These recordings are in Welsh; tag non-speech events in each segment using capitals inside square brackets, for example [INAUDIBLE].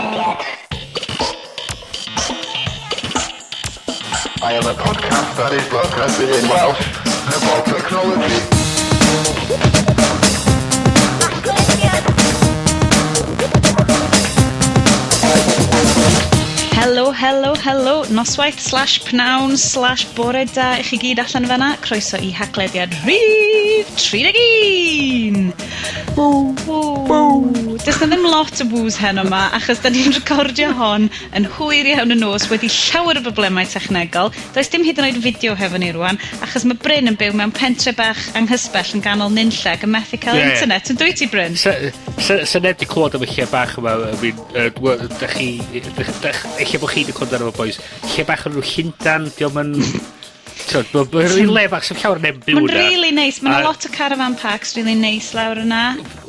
I am a podcast that is broadcasted in Welsh about technology. Helo, helo, helo, noswaith slash pnawn slash bore da i chi gyd allan fyna. Croeso i haglediad rhif 31! Wow, wow. Does na ddim lot o bws hen yma, achos da ni'n recordio hon yn hwyr iawn y nos wedi llawer o broblemau technegol. Does dim hyd yn oed fideo hefo ni rwan, achos mae Bryn yn byw mewn pentre bach anghysbell yn ganol nynlleg yn methu cael yeah. internet. Yn dwi ti, Bryn? Sa neb di clywed am y lle bach yma, da chi, eich bod chi wedi clywed am y boys, lle bach yn rhyw Llundan, diolch yn Mae'n rili lefach sy'n llawer neb byw Mae'n really nice, Mae'n a... lot o caravan parks really nice lawr yna.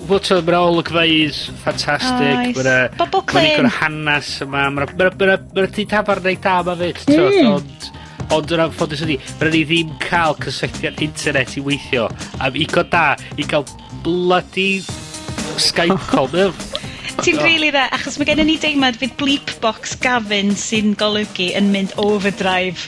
Wel, ti'n mae'n olygfeidd ffantastig. Oes. Bobl Clyn. Mae'n hanes yma. Mae'n tŷ tafar neu da yma fyd. Hmm. Ond... Ond yn anffodus ydi, rydyn ni ddim cael cysylltiad internet i weithio am ico da i cael bloody Skype [LAUGHS] call. Ti'n really dda, achos mae gennym ni deimlad fydd bleep box Gavin sy'n golygu yn mynd overdrive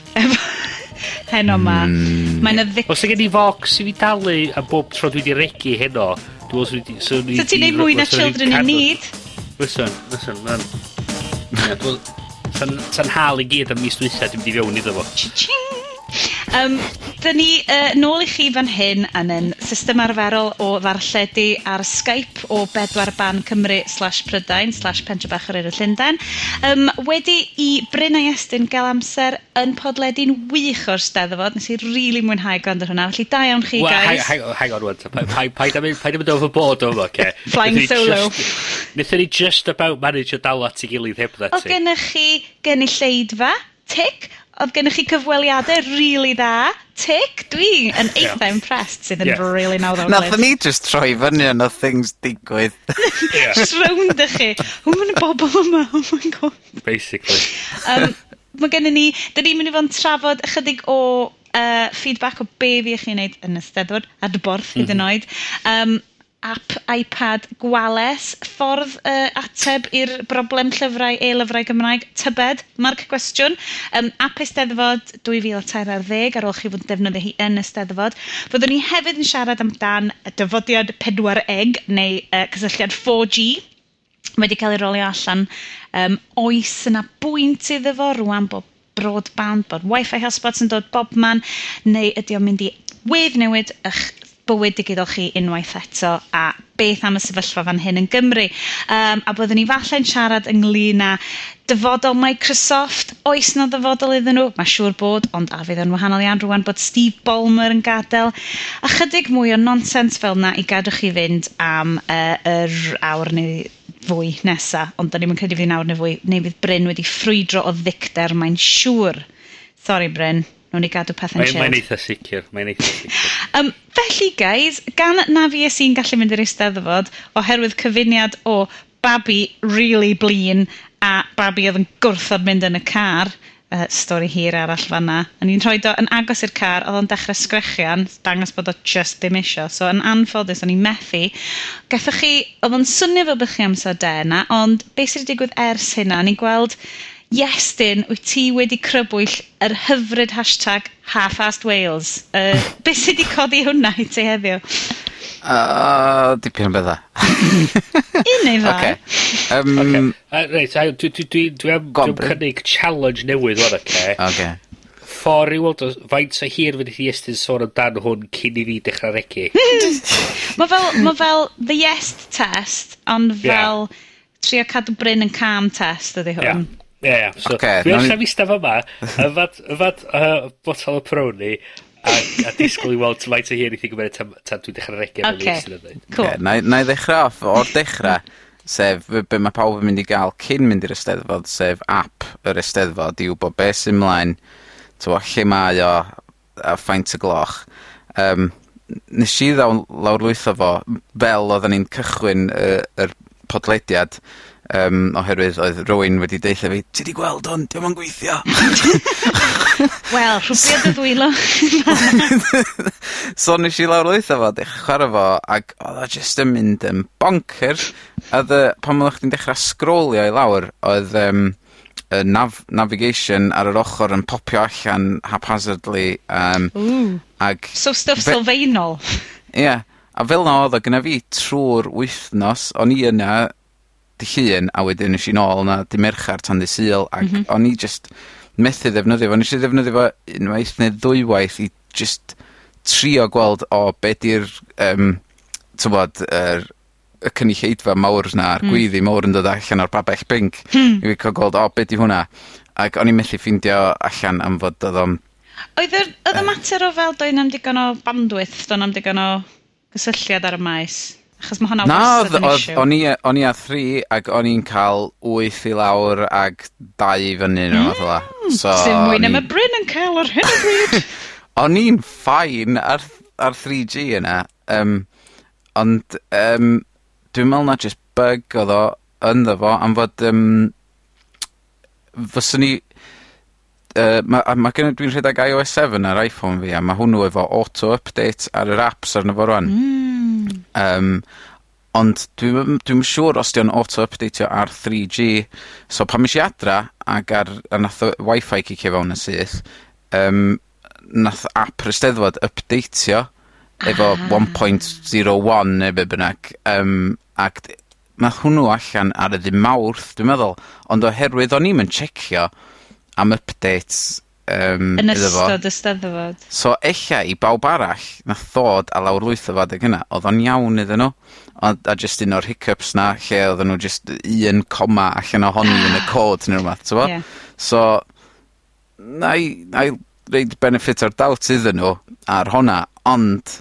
heno ma. Hmm. Mae'n y ddic... Os gen i Vox i fi dalu a bob tro dwi wedi regu heno, dwi'n os wedi... So ti'n neud mwy na Children in Need? Listen, listen, man. Sa'n hal i gyd am mis dwytha, dwi'n di fewn iddo fo. Ching! Um, Dyna ni uh, nôl i chi fan hyn yn yn system arferol o ddarlledu ar Skype o bedwar ban Cymru slash Prydain slash Pentre Bach yr Eryr Llundain. Um, wedi i Bryn a Estyn gael amser yn podledu'n wych o'r steddfod. Nes i rili really mwynhau gwrando hwnna. Felly da iawn chi, well, guys. Hang, hang on, hang on. Paid am yn overboard o'n okay. Flying solo. Nethon ni just about manage o dal at i gilydd heb ddati. O gennych chi gynulleidfa, tic, Oedd gennych chi cyfweliadau rili dda. Tic, dwi yn eitha impressed sydd yn really nawdd ar Nathon ni just troi fyny yn o things digwydd. yeah. just round ych chi. Hwn ma'n y bobl yma, oh my god. Basically. um, mae gennym ni, dyn ni'n mynd i fod yn trafod ychydig o uh, feedback o be fi eich chi'n neud yn y steddfod, ar dy borth hyd yn oed. Um, app iPad gwales, ffordd uh, ateb i'r broblem llyfrau e-lyfrau Gymraeg tybed? Marc cwestiwn. um, app Eisteddfod dwy fil a tair ddeg ar ôl chi fod yn defnyddio hi yn Eisteddfod. Fyddwn ni hefyd yn siarad amdan y dyfodiad pedwar eg neu uh, cysylltiad 4G wedi cael ei rolio allan. Um, oes yna bwynt iddo fo rwan bod broadband, bod wifi hotspots yn dod bob man, neu ydy o'n mynd i wedd newid eich bywyd digidol chi unwaith eto a beth am y sefyllfa fan hyn yn Gymru. Um, a byddwn ni falle'n siarad ynglyn â dyfodol Microsoft, oes na dyfodol iddyn nhw? Mae siŵr bod, ond a fydd yn wahanol iawn rwan bod Steve Ballmer yn gadael. A chydig mwy o nonsens fel na i gadw chi fynd am uh, yr awr neu fwy nesa, ond da ni'n credu fydd nawr neu fwy, neu bydd Bryn wedi ffrwydro o ddicter, mae'n siŵr. Sori Bryn. Nw'n i gadw pethau'n chill. Mae'n eitha sicr. Mae'n eitha sicr. [LAUGHS] um, felly, guys, gan na fi y sy'n gallu mynd i'r eisteddfod, oherwydd cyfuniad o babi really blin a babi oedd yn gwrthod mynd yn y car, uh, stori hir arall fanna. A i'n rhoi do yn agos i'r car, oedd o'n dechrau sgrechian, dangos bod o just ddim isio. So yn anffodus, o'n i'n methu. Gathach chi, oedd o'n swnio fel bych chi amser dena, ond beth sydd wedi digwydd ers hynna, ni'n gweld Iestyn, wyt ti wedi crybwyll yr hyfryd hashtag half-assed Wales. Uh, beth sydd wedi codi hwnna i ti heddiw? Uh, dipyn o bethau. Un neu ddau. Okay. Um, okay. Uh, reit, dwi, dwi, dwi, dwi am, dwi am cynnig challenge newydd o'n okay. okay. Ffordd i weld, o faint o hir fydd i Iestyn sôn amdan hwn cyn i fi dechrau regu. [LAUGHS] mae fel, ma fel the yes test, ond fel yeah. trio cadw Bryn yn calm test ydy hwn. Yeah. Ie, so okay, dwi allan ni... eistedd fyma, yn fad, yn fad uh, botel o Peroni, a, a disgwyl i weld faint o hyn i chi gymryd tan, tan dwi'n dechrau regu am okay. sydd yn dweud. Cool. Yeah, na, na i ddechrau off, o'r dechrau, sef be mae pawb yn mynd i gael cyn mynd i'r Esteddfod, sef app yr Esteddfod i wybod beth sy'n mlaen, tywa, lle mae o, a ffaint y gloch. Um, nes i ddawn lawrlwytho fo fel oedden ni'n cychwyn yr er, er podlediad um, oherwydd oedd rhywun wedi deitha fi, ti di gweld hwn, diolch yn gweithio. [LAUGHS] Wel, rhywbeth y ddwylo. [LAUGHS] so nes i lawr lwytho fo, dech chwarae fo, ac oedd o jyst yn mynd yn bonker. Oedd, pan oeddech chdi'n dechrau sgrolio i lawr, oedd um, y nav navigation ar yr ochr yn popio allan haphazardly. Um, Ooh. ag so stuff sylfaenol. Ie. Yeah, a fel na oedd o gyda fi trwy'r wythnos, o'n i yna dy llun, a wedyn nes i nôl na dy merchar tan dy syl, ac mm -hmm. o'n i just methu ddefnyddio fo. Nes i ddefnyddio fo unwaith neu ddwywaith i just trio gweld o be di'r, um, tywod, er, y cynulleidfa mawr na, a'r mm. gwyddi mawr yn dod allan o'r babell binc. Hmm. I fi cael gweld, o, be di hwnna? Ac o'n i methu ffeindio allan am fod oedd o'n... Oedd y mater o fel doedd am digon o bandwidth, doedd am digon o gysylltiad ar y maes? Achos mae hwnna wastad yn issue. O'n i yy o'n i â three ag o'n i'n cael wyth i lawr ac dau mm, i fyny ne' rwbath fela. So Sim mwy na ma' Bryn yn cael ar hyn o bryd. [LAUGHS] O'n i'n ffain ar ar 3G yna Um, ond um, dwi'n meddwl na just bug oedd o ynddo fo am fod Um, fyswn i yy ma' a ma' gynno dwi'n rhedeg iOS 7 ar iPhone fi a mae hwnnw efo auto update ar yr apps arno fo rwan. Hmm. Hmm. Yym, ond dwi'n dwi, dwi'm siŵr os di'n auto updateio ar 3G. so pan mis i adra ac ar a nath Wi-Fi cicio fewn yn syth um, nath app yr Steddfod ypdeitio efo ah. 1.01 neu be' bynnag Um, ac d- nath hwnnw allan ar y ddim Mawrth dwi'n meddwl, ond oherwydd o'n i'm yn tsiecio am updates um, Yn ystod y steddfod. So ella i bawb arall, na ddod a lawr lwyth o fadeg yna, oedd o'n iawn iddyn nhw. Ond, a just un o'r hiccups na, lle oedd nhw just un coma allan ohoni yn y ah. cod neu rhywbeth, ti'n yeah. So, na i, na i reid benefit o'r doubt iddyn nhw ar honna, ond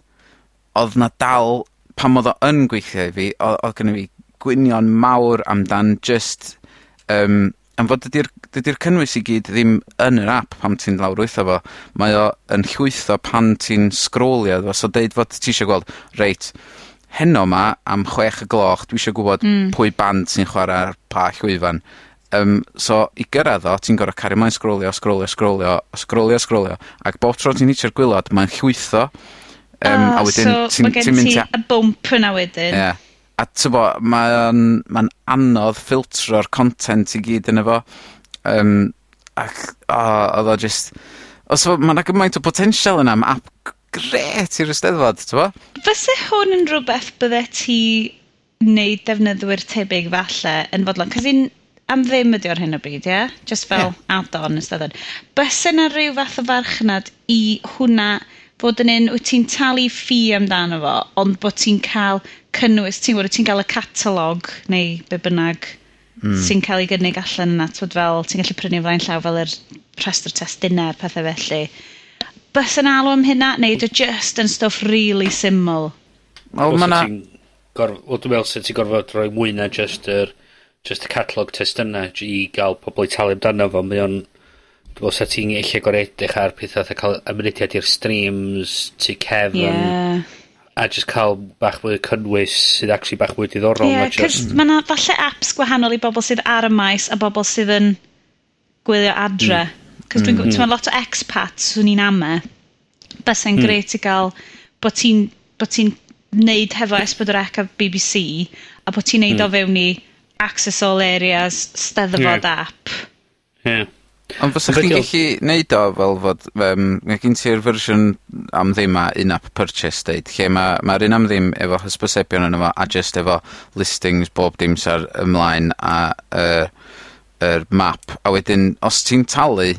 oedd na dal, pam oedd o yn gweithio i fi, oedd gen i fi gwynion mawr amdan just um, am fod dydy'r dydy cynnwys i gyd ddim yn yr app pam ti'n lawrlwytho fo. Mae o yn llwytho pan ti'n sgrowlio fo. So deud fod ti eisiau gweld, reit, heno ma am chwech y gloch, dwi eisiau gwybod mm. pwy band sy'n chwarae ar pa llwyfan. Um, so i gyrraedd o, ti'n gorau cario mlaen sgrolio, sgrolio, sgrolio, sgrolio, sgrolio, ac bob tro ti'n hitio'r gwylod, mae'n llwytho. Um, oh, a wedyn so, ti'n mynd... So, mae gen ti a bwmp yna wedyn. Yeah a t'bo' mae o'n anodd ffiltro'r content i gyd yn efo. Um, ac o odd o just... os o ma' gymaint o potensial yna am app g- grêt i'r Steddfod tybo? Fyse hwn yn rhywbeth byddet ti neu defnyddwyr tebyg falle yn fodlon 'c'os un am ddim ydi o'r hyn o bryd ie? Yeah? Just fel... Ie. ...add-on Eisteddfod. Byse yna rhyw fath o farchnad i hwnna bod yn un wyt ti'n talu ffi amdano fo, ond bod ti'n cael cynnwys, ti'n gwybod, ti'n cael y catalog neu be bynnag mm. sy'n cael ei gynnig allan yna, twyd fel, ti'n gallu prynu flaen llaw fel yr rhestr testunau, pethau felly. Bys yn alw am hynna, neu dy just yn stwff really syml? Wel, mae na... Wel, dwi'n meddwl sy'n ti'n gorfod rhoi mwy na just yr just y catalog testunau i gael pobl i talu amdano fo, mae o'n... Yon os wyt ti'n eich gorau edrych ar pethau a cael ymrydiad i'r streams, tu cefn... Ie. A just cael bach mwy cynnwys sydd actually bach mwy diddorol. Ie, yeah, cys mm. mae yna falle apps gwahanol i bobl sydd ar y maes a bobl sydd yn gwylio adre. Cys mm. dwi'n mm. lot o expats swn i'n ama. E. Bysau'n mm. gret i gael bod ti'n bod ti'n neud hefo S4C a BBC a bod ti'n neud mm. o fewn i Access All Areas, Steddfod yeah. app. Ie. Yeah. Ond fysach chdi'n gallu neud o fel fod Um, mae gen ti'r fersiwn am ddim a in-app purchase deud lle mae'r ma' un am ddim efo hysbysebion yn efo, a just efo listings bob dim dimsar ymlaen a yy yr map. A wedyn os ti'n talu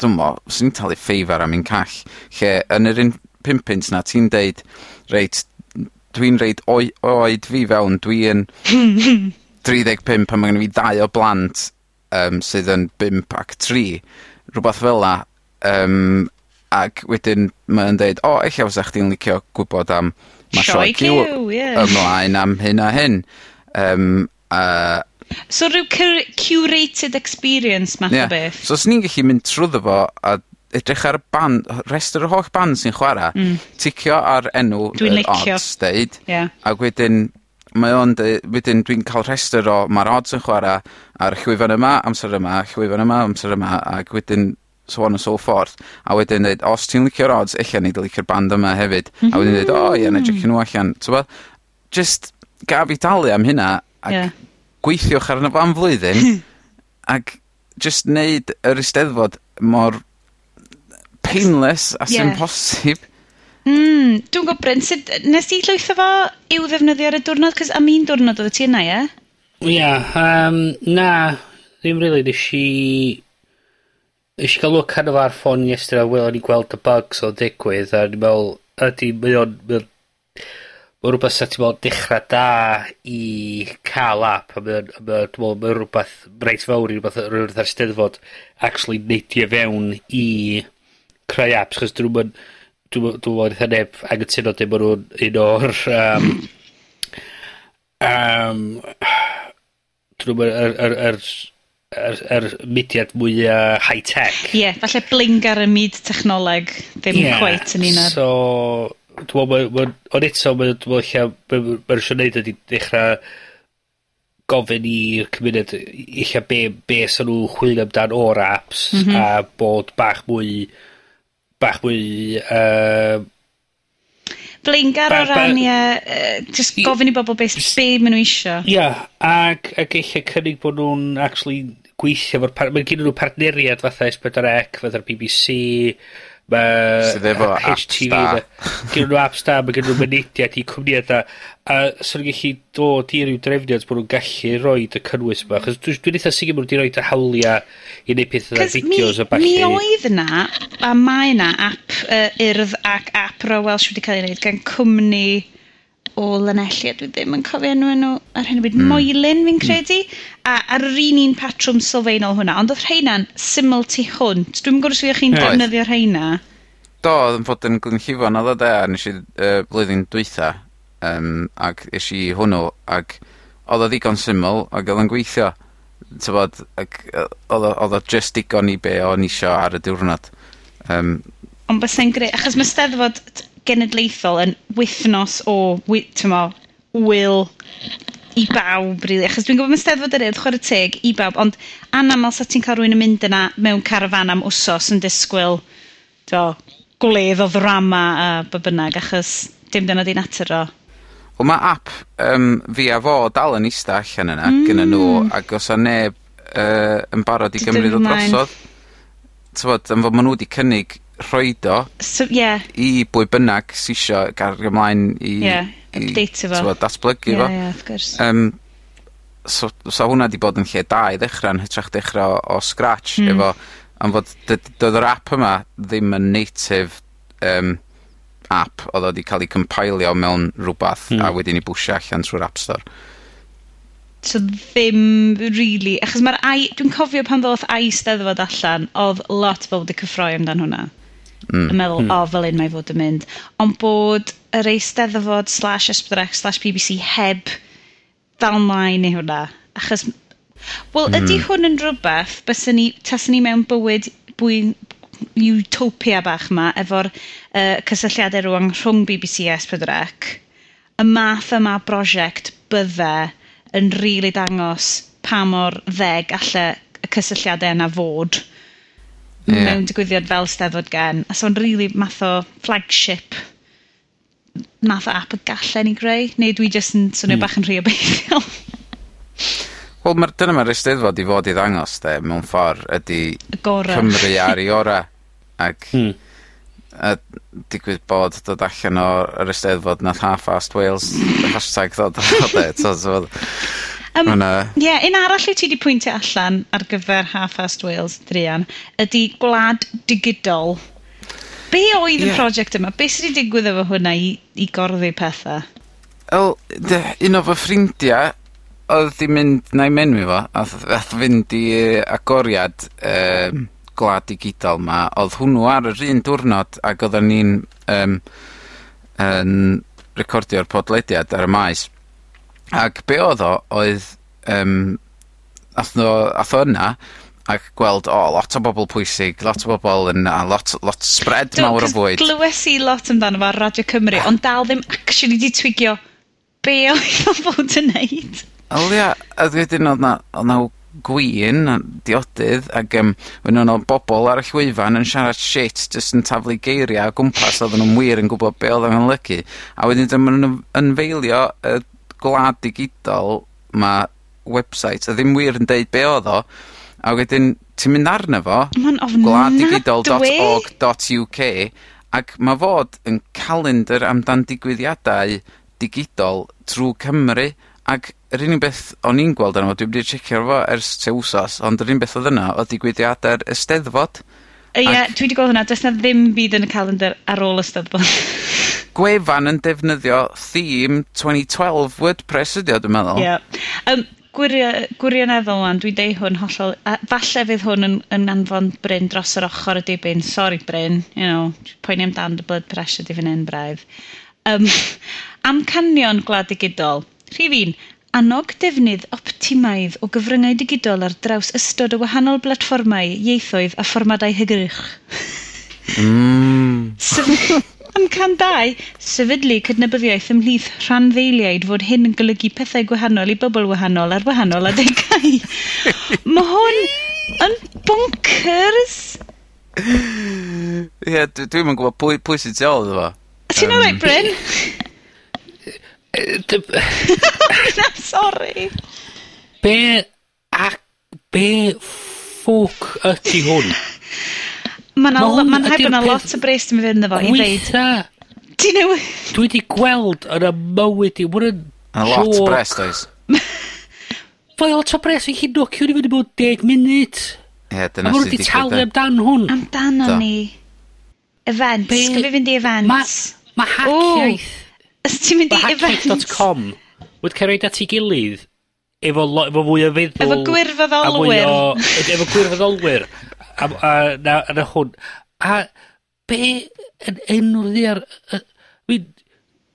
dwi'n mo, os ti'n talu ffeifar am un call lle yn yr un pump 'na ti'n deud reit dwi'n reid oe- oed fi fewn dwi'n... 35 [LAUGHS] dri deg pump a ma' gynno fi dau o blant um, sydd yn 5 ac 3, rhywbeth fel la, um, ac wedyn mae'n deud, o, oh, eich fysa chdi'n licio gwybod am mae sioe cyw yeah. ymlaen am hyn a hyn. Um, uh, so rhyw curated experience math yeah. o beth. So os ni'n gallu mynd trwyddo fo a edrych ar y band, rester y holl band sy'n chwarae, mm. ticio ar enw Dwi'n licio. Odds, deud, yeah. ac wedyn mae o'n deud, wedyn dwi'n cael rhestr o mae'r odds yn chwarae ar llwyfan yma, amser yma, llwyfan yma, amser yma, ac wedyn so on and so forth. A wedyn dweud, os ti'n licio'r odds, illa ni licio'r band yma hefyd. A wedyn dweud, o oh, ie, na jecio nhw allan. T'w Just gaf i dalu am hynna, ac yeah. gweithiwch arno fo am flwyddyn, [LAUGHS] ac just neud yr Eisteddfod mor painless as yeah. imposib. Mm, dwi'n gwybod Bryn, sut, nes ti llwytho fo i'w ddefnyddio ar y diwrnod? Cos am un diwrnod oedd ti yna, ie? Ia, yeah, um, na, ddim really, nes i... Nes i gael look arno fo ar ffôn i estyn a wel, o'n i gweld y bugs o digwydd, a ni'n meddwl, ydy, mae o'n... Mae rhywbeth sy'n meddwl dechrau da i cael app, a mae'n mae, mae rhywbeth reit fawr i rhywbeth, rhywbeth ar steddfod actually neidio fewn i creu apps, chos dyn nhw'n dwi'n yn, dw'm yn eitha neb angytuno dim ma' nhw'n un o'r um, um, dwi'n yn yr yr yr yr yr mudiad mwy uh, high tech. Ie, falle bling ar y myd technoleg ddim Ie, quite yn un o'r... So, dwi'n meddwl ond eto, ma', dwi me'wl ella, be' ma' isio neud ydi dechra gofyn i'r cymuned ella be, be sy'n nhw chwilio amdan o'r apps mm -hmm. a bod bach mwy bach mwy Uh, Blingar o ran ie, just jyst gofyn i bobl be, be maen nhw isio. Ia, ag, ag eich cynnig bod nhw'n actually gweithio efo'r... Mae gen nhw partneriad fatha S4C, fatha'r BBC, Mae... Sydd efo app star. Gyn nhw apps da, mae gyn nhw mynediad i cwmniad da. a sy'n nhw'n gallu dod i ryw drefniad bod nhw'n gallu rhoi y cynnwys yma. Chos dwi'n eitha sicr bod nhw'n rhoi y hawliau i wneud pethau a fideos a balli. Mi oedd yna, a mae yna app uh, urdd ac app Ro Welsh wedi cael ei wneud gan cwmni o Lanelli, a dwi ddim yn cofio enw nhw ar hyn o bryd, mm. Moelin fi'n hmm. credu, a ar yr un un patrwm sylfaenol hwnna, ond oedd rheina'n syml tu hwnt. Dwi'n gwrs fi chi'n yeah. defnyddio rheina. Do, oedd yn fod yn glynllifo na ddod e, a nes i uh, blwyddyn dwytha, um, ac es i hwnnw, ac oedd o ddigon syml, ac oedd yn gweithio. Tybod, ac oedd o just digon i be o'n isio ar y diwrnod. Um, ond bys e'n greu, achos mae steddfod genedlaethol yn wythnos o, wy, tymo, wyl i bawb. Really. Achos dwi'n gwybod mae'n steddfod yr urdd, chwarae teg, i bawb, ond anaml sa ti'n cael rhywun yn mynd yna mewn carafan am wsos yn disgwyl, do, gwledd o ddrama a bynnag, achos dim dyna di natur o Wel mae app um, fi a fo dal yn eista allan yna mm. gyda nhw ac os o neb uh, yn barod i gymryd o drosodd. Tywod, am fod maen nhw wedi cynnig rhoid o so, yeah. i bwy bynnag sy'n isio gario ymlaen i... Yeah, update i, fo. Twa, datblygu yeah, fo. Yeah, of course. Um, so, so hwnna di bod yn lle da i ddechrau yn hytrach dechrau o, o scratch mm. efo am fod doedd yr app yma ddim yn native um, app oedd wedi cael ei compilio mewn rhywbeth mm. a wedyn i bwysio allan trwy'r App Store so ddim really, achos mae'r ai, dwi'n cofio pan ddoth ai steddfod allan, oedd lot fel wedi cyffroi amdan hwnna. Mm. Yn meddwl, mm. o, fel un mae fod yn mynd. Ond bod yr eisteddfod slash S4X slash BBC heb dalmain i hwnna. Achos, wel, mm. ydy hwn yn rhywbeth, bysyn ni, tasyn ni mewn bywyd bwy, utopia bach yma, efo'r uh, cysylltiadau rwan rhwng BBC S4C, y math yma brosiect bydde yn rili really dangos pa mor ddeg alle y cysylltiadau yna fod yeah. mewn digwyddiad fel steddfod gen. A so'n rili really math o flagship math o app y gallen ni greu, neu dwi jyst yn swnio mm. bach yn rhy obeithiol. Wel, ma dyna mae'r eisteddfod i fod i ddangos, de, mewn ffordd, ydy Agora. Cymru ar i ora. Ac mm. a digwydd bod dod allan o'r eisteddfod nath half-assed Wales, hashtag ddod o de. Um, Ie, yeah, un arall i ti wedi pwyntio allan ar gyfer Half-Fast Wales, Drian, ydy gwlad digidol. Be oedd yeah. y prosiect yma? Be sydd wedi digwydd efo hwnna i, i gorddi pethau? Wel, un o fy ffrindiau oedd di mynd, na i menwi fo, a ddath fynd i agoriad um, gwlad digidol ma, oedd hwnnw ar yr un diwrnod ac oedden ni'n um, um, recordio'r podlediad ar y maes Ac be' oedd o oedd Um, ath nw ath o yna ac gweld o lot o bobl pwysig, lot o bobl yn a lot lot spread mawr o fwyd. Glywes i lot amdano fo ar Radio Cymru ah. ond dal ddim actually 'di twigio be' oedd o fod yn neud. Wel ia, a wedyn oedd 'na odd 'na w- a diodydd ac um, wedyn o' bobl ar y llwyfan yn siarad shit jyst yn taflu geiriau o gwmpas oedd nhw'n wir yn gwybod be' oedd yn lygu a wedyn dyma nhw'n nw'n ym- ynfeilio y gwlad digidol ma' website a ddim wir yn deud be' oedd o, a wedyn ti'n mynd arno fo... Ma'n ofnadwy! ac mae fod yn calendar amdan digwyddiadau digidol trwy Cymru, ac yr unig beth o'n i'n gweld arno fo, dwi'm wedi checio fo ers te wsos, ond yr unig beth oedd yna odd digwyddiadau'r Eisteddfod. Ie, dwi wedi gweld hwnna. Does 'na ddim byd yn y calendar ar ôl y 'Steddfod. [LAUGHS] Gwefan yn defnyddio theme twenty twelve Wordpress ydi o dwi'n meddwl. Ie. Um, gwirio- gwirioneddol 'wan dwi'n deud hwn hollol a falle fydd hwn yn, yn anfon Bryn dros yr ochr y dibyn. Sorry, Bryn, you know, poeni amdan dy blood pressure di fan 'yn braidd. Um, [LAUGHS] amcanion gwlad digidol. Rhif un annog defnydd optimaidd o gyfryngau digidol ar draws ystod o wahanol blatfformau, ieithoedd a fformadau hygyrch. Mm. Am can dau, sefydlu cydnabyddiaeth ymhlith rhan ddeiliaid fod hyn yn golygu pethau gwahanol i bobl wahanol ar wahanol adegau. Mae hwn yn bonkers! Ie, yeah, dwi'n dwi gwybod pwy, pwy sy'n teol iddo fo. Ti'n um... alright, Bryn? [LAUGHS] Na, sorry. Be... Ac... Be ffwc ydy hwn? Mae'n ma, ma rhaid bod yna lot o bres ti'n mynd fynd efo i ddeud. Ti newy... Dwi wedi gweld yn y mywyd i. Mae'n A lot o bres, does. Fai [LAUGHS] lot o bres, fi'n chi'n nocio ni fynd i mewn 10 munud. Ie, yeah, dyna sydd wedi talu e. amdan hwn. Amdano ni. Events. Gwyf fynd i events. Mae ma hackiaeth. Os ti'n mynd i event... Hackfit.com wedi cael ei at ei gilydd efo, lo, efo fwy o feddwl... Efo gwirfoddolwyr. O, efo gwirfoddolwyr. A, a, na, na hwn. A be yn enw'r ddiar... Mi'n...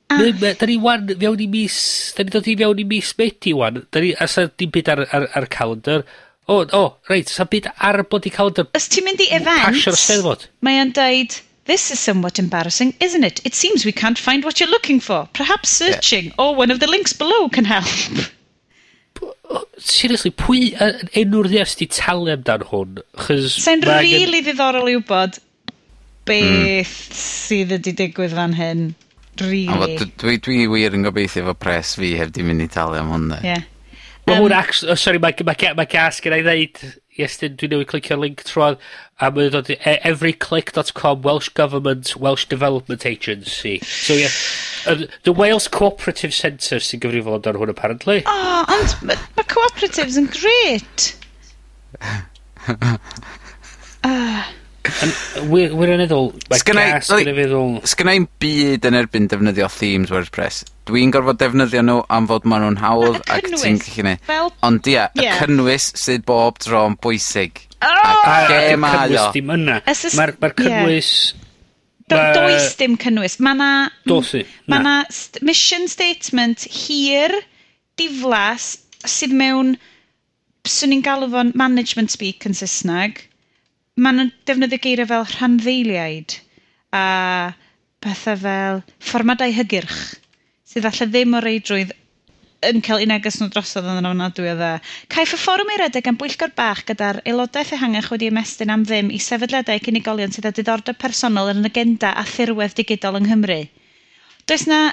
Ah. Da ni wan, fewn i mis... Da ni dod i fewn i mis Medi wan. Da ni... A sa dim byd ar, ar, ar calendar. O, o, reit, sa byd ar bod i calendar... Os ti'n mynd i event... Pasio'r steddfod. Mae o'n dweud... Deud This is somewhat embarrassing, isn't it? It seems we can't find what you're looking for. Perhaps searching yeah. or one of the links below can help. Seriously, pwy uh, enw'r ddias di talu amdan hwn? Sa'n rili ddiddorol i wybod beth mm. sydd wedi digwydd fan hyn. Really. Oh, dwi, dwi wir yn gobeithio fo pres fi heb di mynd i talu am hwnna. Yeah. Mae um, hwn, sorry, mae ma, ma, ma gas gen i ddeud Iestyn, dwi'n newid clicio link trwadd, a mae'n dod i e- everyclick.com Welsh Government Welsh Development Agency. So yeah, yeah, the Wales Cooperative Centre sy'n gyfrifol amdano hwn apparently. Oh, ond mae ma cooperatives yn great. uh. [LAUGHS] Ah wir, wirioneddol, mae gas gyda feddwl... Sgynnau'n byd yn erbyn defnyddio themes WordPress. Dwi'n gorfod defnyddio nhw am fod maen nhw'n hawdd ac ti'n gallu gwneud. Fel... Ond ia, yeah. y cynnwys sydd bob tro'n bwysig. Oh! Ac ge mae o. Dim yna. Mae'r ma cynnwys... Yeah. Do, does dim cynnwys. Mae na... Dosi. Mae na mission statement hir, diflas, sydd mewn... Swn i'n galw fo'n management speak yn Saesneg ma' nhw'n defnyddio geiriau fel rhanddeiliaid a pethau fel fformadau hygyrch, sydd falle ddim o reidrwydd yn cael un neges nhw drosodd yn ofnadwy o dda. E. Caiff y fforwm ei redeg am bwyllgor bach gyda'r aelodaeth ehangach wedi ymestyn am ddim i sefydliadau cynigolion sydd â diddordeb personol yn agenda a thirwedd digidol yng Nghymru. Does na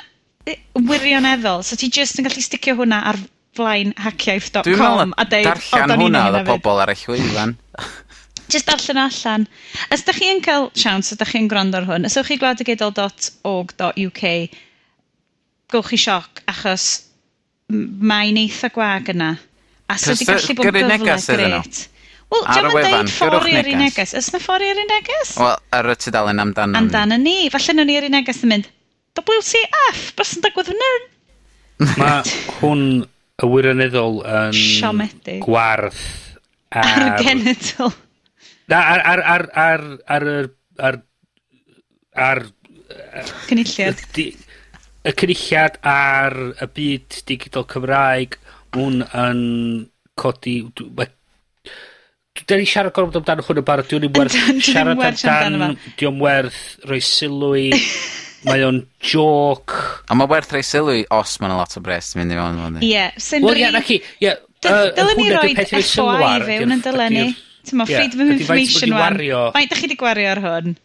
wirioneddol, so ti jyst yn gallu sticio hwnna ar flaen hackiaeth.com a deud... Dwi'n meddwl darllen hwnna oedd y pobl ar y llwyfan. [LAUGHS] Just darllen allan. Os da chi'n cael siawns, os da chi'n gwrando ar hwn, os ywch chi gwladygidol.org.uk, gowch chi sioc, achos mae'n eitha gwag yna. A so wedi gallu bod yn gyfle gret. Wel, diolch yn dweud ffori ar un neges. Ys na ffori ar un neges? Wel, ar y tudalen amdano ni. Amdano ni. Falle nhw'n ni ar ei neges yn mynd, WCF, bys yn digwydd fyna? [LAUGHS] Mae hwn y wirioneddol yn... Siomedig. Gwarth ar... Ar genedl. Na, ar, ar, ar, ar, ar, ar, ar, ar Cynulliad. Y cynulliad ar y byd digidol Cymraeg, hwn yn codi... Dwi'n ni siarad gorfod amdano hwn yn barod, dwi'n ni'n werth siarad amdano, dwi'n werth rhoi sylw i, [LAUGHS] mae o'n joc. A mae werth rhoi sylw i os mae'n lot o bres mynd i mewn. Ie, sy'n rhi... Wel, ie, na chi, ie, hwnna dwi'n peth i'r sylw ar. Dylen ni roi FOI fewn yn dylen ni. Tyma, yeah. freedom of information wan. Faint ydych chi wedi gwario ar hwn?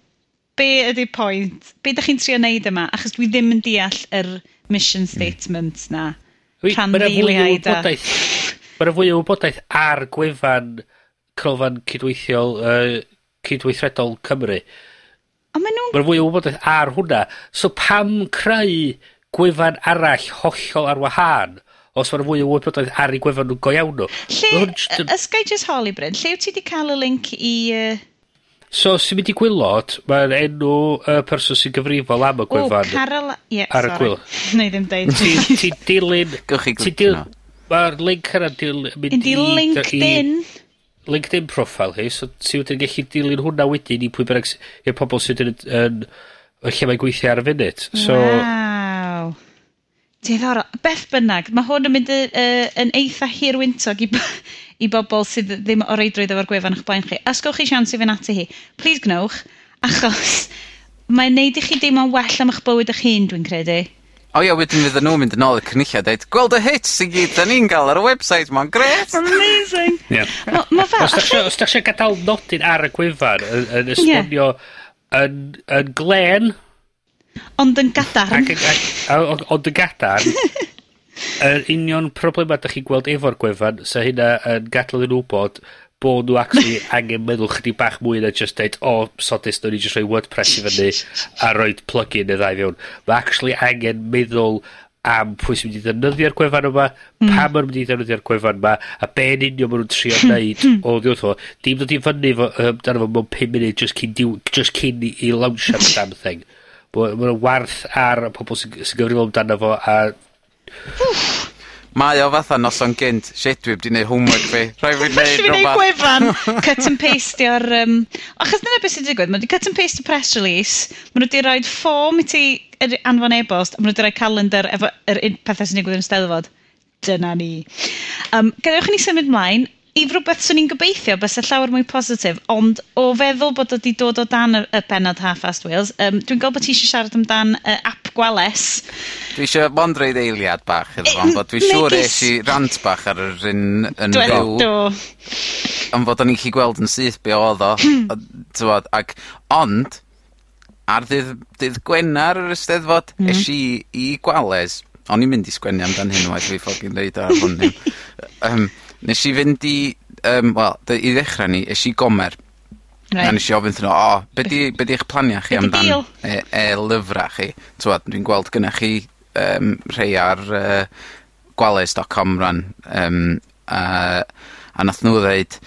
Be ydy pwynt? Be ydych chi'n trio wneud yma? Achos dwi ddim yn deall yr mission hmm. statement na. Rhan ddiliau da. Mae'n fwy o wybodaeth ar gwefan crofan cydweithiol, uh, cydweithredol Cymru. Ond maen nhw'n... Mae'n fwy o wybodaeth ar hwnna. So pam creu gwefan arall hollol ar wahân? os mae'n fwy o wybodaeth ar ei gwefan nhw'n go iawn nhw. Lle, yy os gai jyst holi Bryn, lle wt ti wedi cael y link i yy... So sy'n mynd i gwylod, ma'r enw y person sy'n gyfrifol am y gwefan... W, Carol... Ie, ar y gwyl. [LAUGHS] Neu ddim deud. Ti'n dilyn... [LAUGHS] Gywch chi glicio hwnna. Ma'r link yna dilyn... Mynd i LinkedIn. LinkedIn profile hi, so ti wedi'n gallu dilyn hwnna wedyn i pwy bynnag i'r pobl sydd yn, yn, yn lle mae'n gweithio ar y funud. So, wow. Diddorol. Beth bynnag, mae hwn yn mynd y, uh, yn eitha hirwyntog i, i bobl sydd ddim o reidrwydd efo'r gwefan o'ch blaen chi. Os gawch chi sians i fynd ati hi, please gnewch, achos mae'n neud i chi deimlo'n well am eich bywyd eich hun, dwi'n credu. O oh, ia, wedyn fydd nhw'n mynd yn ôl y cynulliad a dweud, gweld y hits sy'n gyd, da ni'n gael ar y website, mae'n gret. Amazing. yeah. Ma, ma fel, os da eisiau gadael nodyn ar y gwefan, yn, yn esbonio yn, yn glen, Ond yn gadarn. Ac, ac, ac, ond yn gadarn, [LAUGHS] yr union problema da chi'n gweld efo'r gwefan, sa hynna yn gadal yn wybod bod nhw actually [LAUGHS] angen meddwl chdi bach mwy na just deud, o, oh, sodus, nhw'n i just rhoi WordPress i fyny a rhoi plug-in y ddau fewn. Mae actually angen meddwl am pwy sy'n mynd i ddefnyddio'r gwefan yma, mm. pam yn mynd i ddefnyddio'r gwefan yma, a be yn union maen nhw'n trio hmm. wneud hmm. o ddiwrth o. Dim dod i fyny fo, um, dan fo mewn 5 munud just cyn, just cyn i launch up [LAUGHS] damn thing. Mae'n ma' 'na ar y pobl sy'n sy gyfrifol amdano fo a Mae o fatha noson gynt. Shit dwi wedi gwneud homework fi. [LAUGHS] Rhaid fi neud rwbath. gwefan [LAUGHS] cut and paste o'r... Um... Achos dyna beth sy'n digwydd, mae wedi cut and paste y press release, mae nw 'di roid ffôm i ti yr anfon e-bost, a mae nw 'di roi calendar efo yr un pethau sy'n digwydd yn Steddfod. Dyna ni. Um, gadewch i ni symud mlaen i rhywbeth swn i'n gobeithio bys y llawer mwy positif, ond o feddwl bod o wedi dod o dan y, y benod Half-Fast Wales, um, dwi'n gwybod bod ti eisiau siarad amdan uh, app gwales. Dwi eisiau mond reid eiliad bach iddo fo, bod dwi'n siŵr eis i rant bach ar yr un yn fyw. Do. Ond fod o'n i'n chi gweld yn syth be oedd o, [CLEARS THROAT] tywod, ac, ond, ar ddydd, dydd Gwenar yr Ysteddfod, mm. eisiau i, i gwales, o'n i'n mynd i sgwennu amdan hyn waith fi ffogin reid ar hwn. um, [LAUGHS] Nes i fynd i, um, wel, i ddechrau ni, es i Gomer. Right. A nes i ofyn thyn nhw, o, be 'di, be di eich plania chi amdan e- e, lyfrau chi? T'mod, dwi'n gweld gynnach chi um, rhai ar uh, gwales.com rhan. Um, a a nath nhw ddeud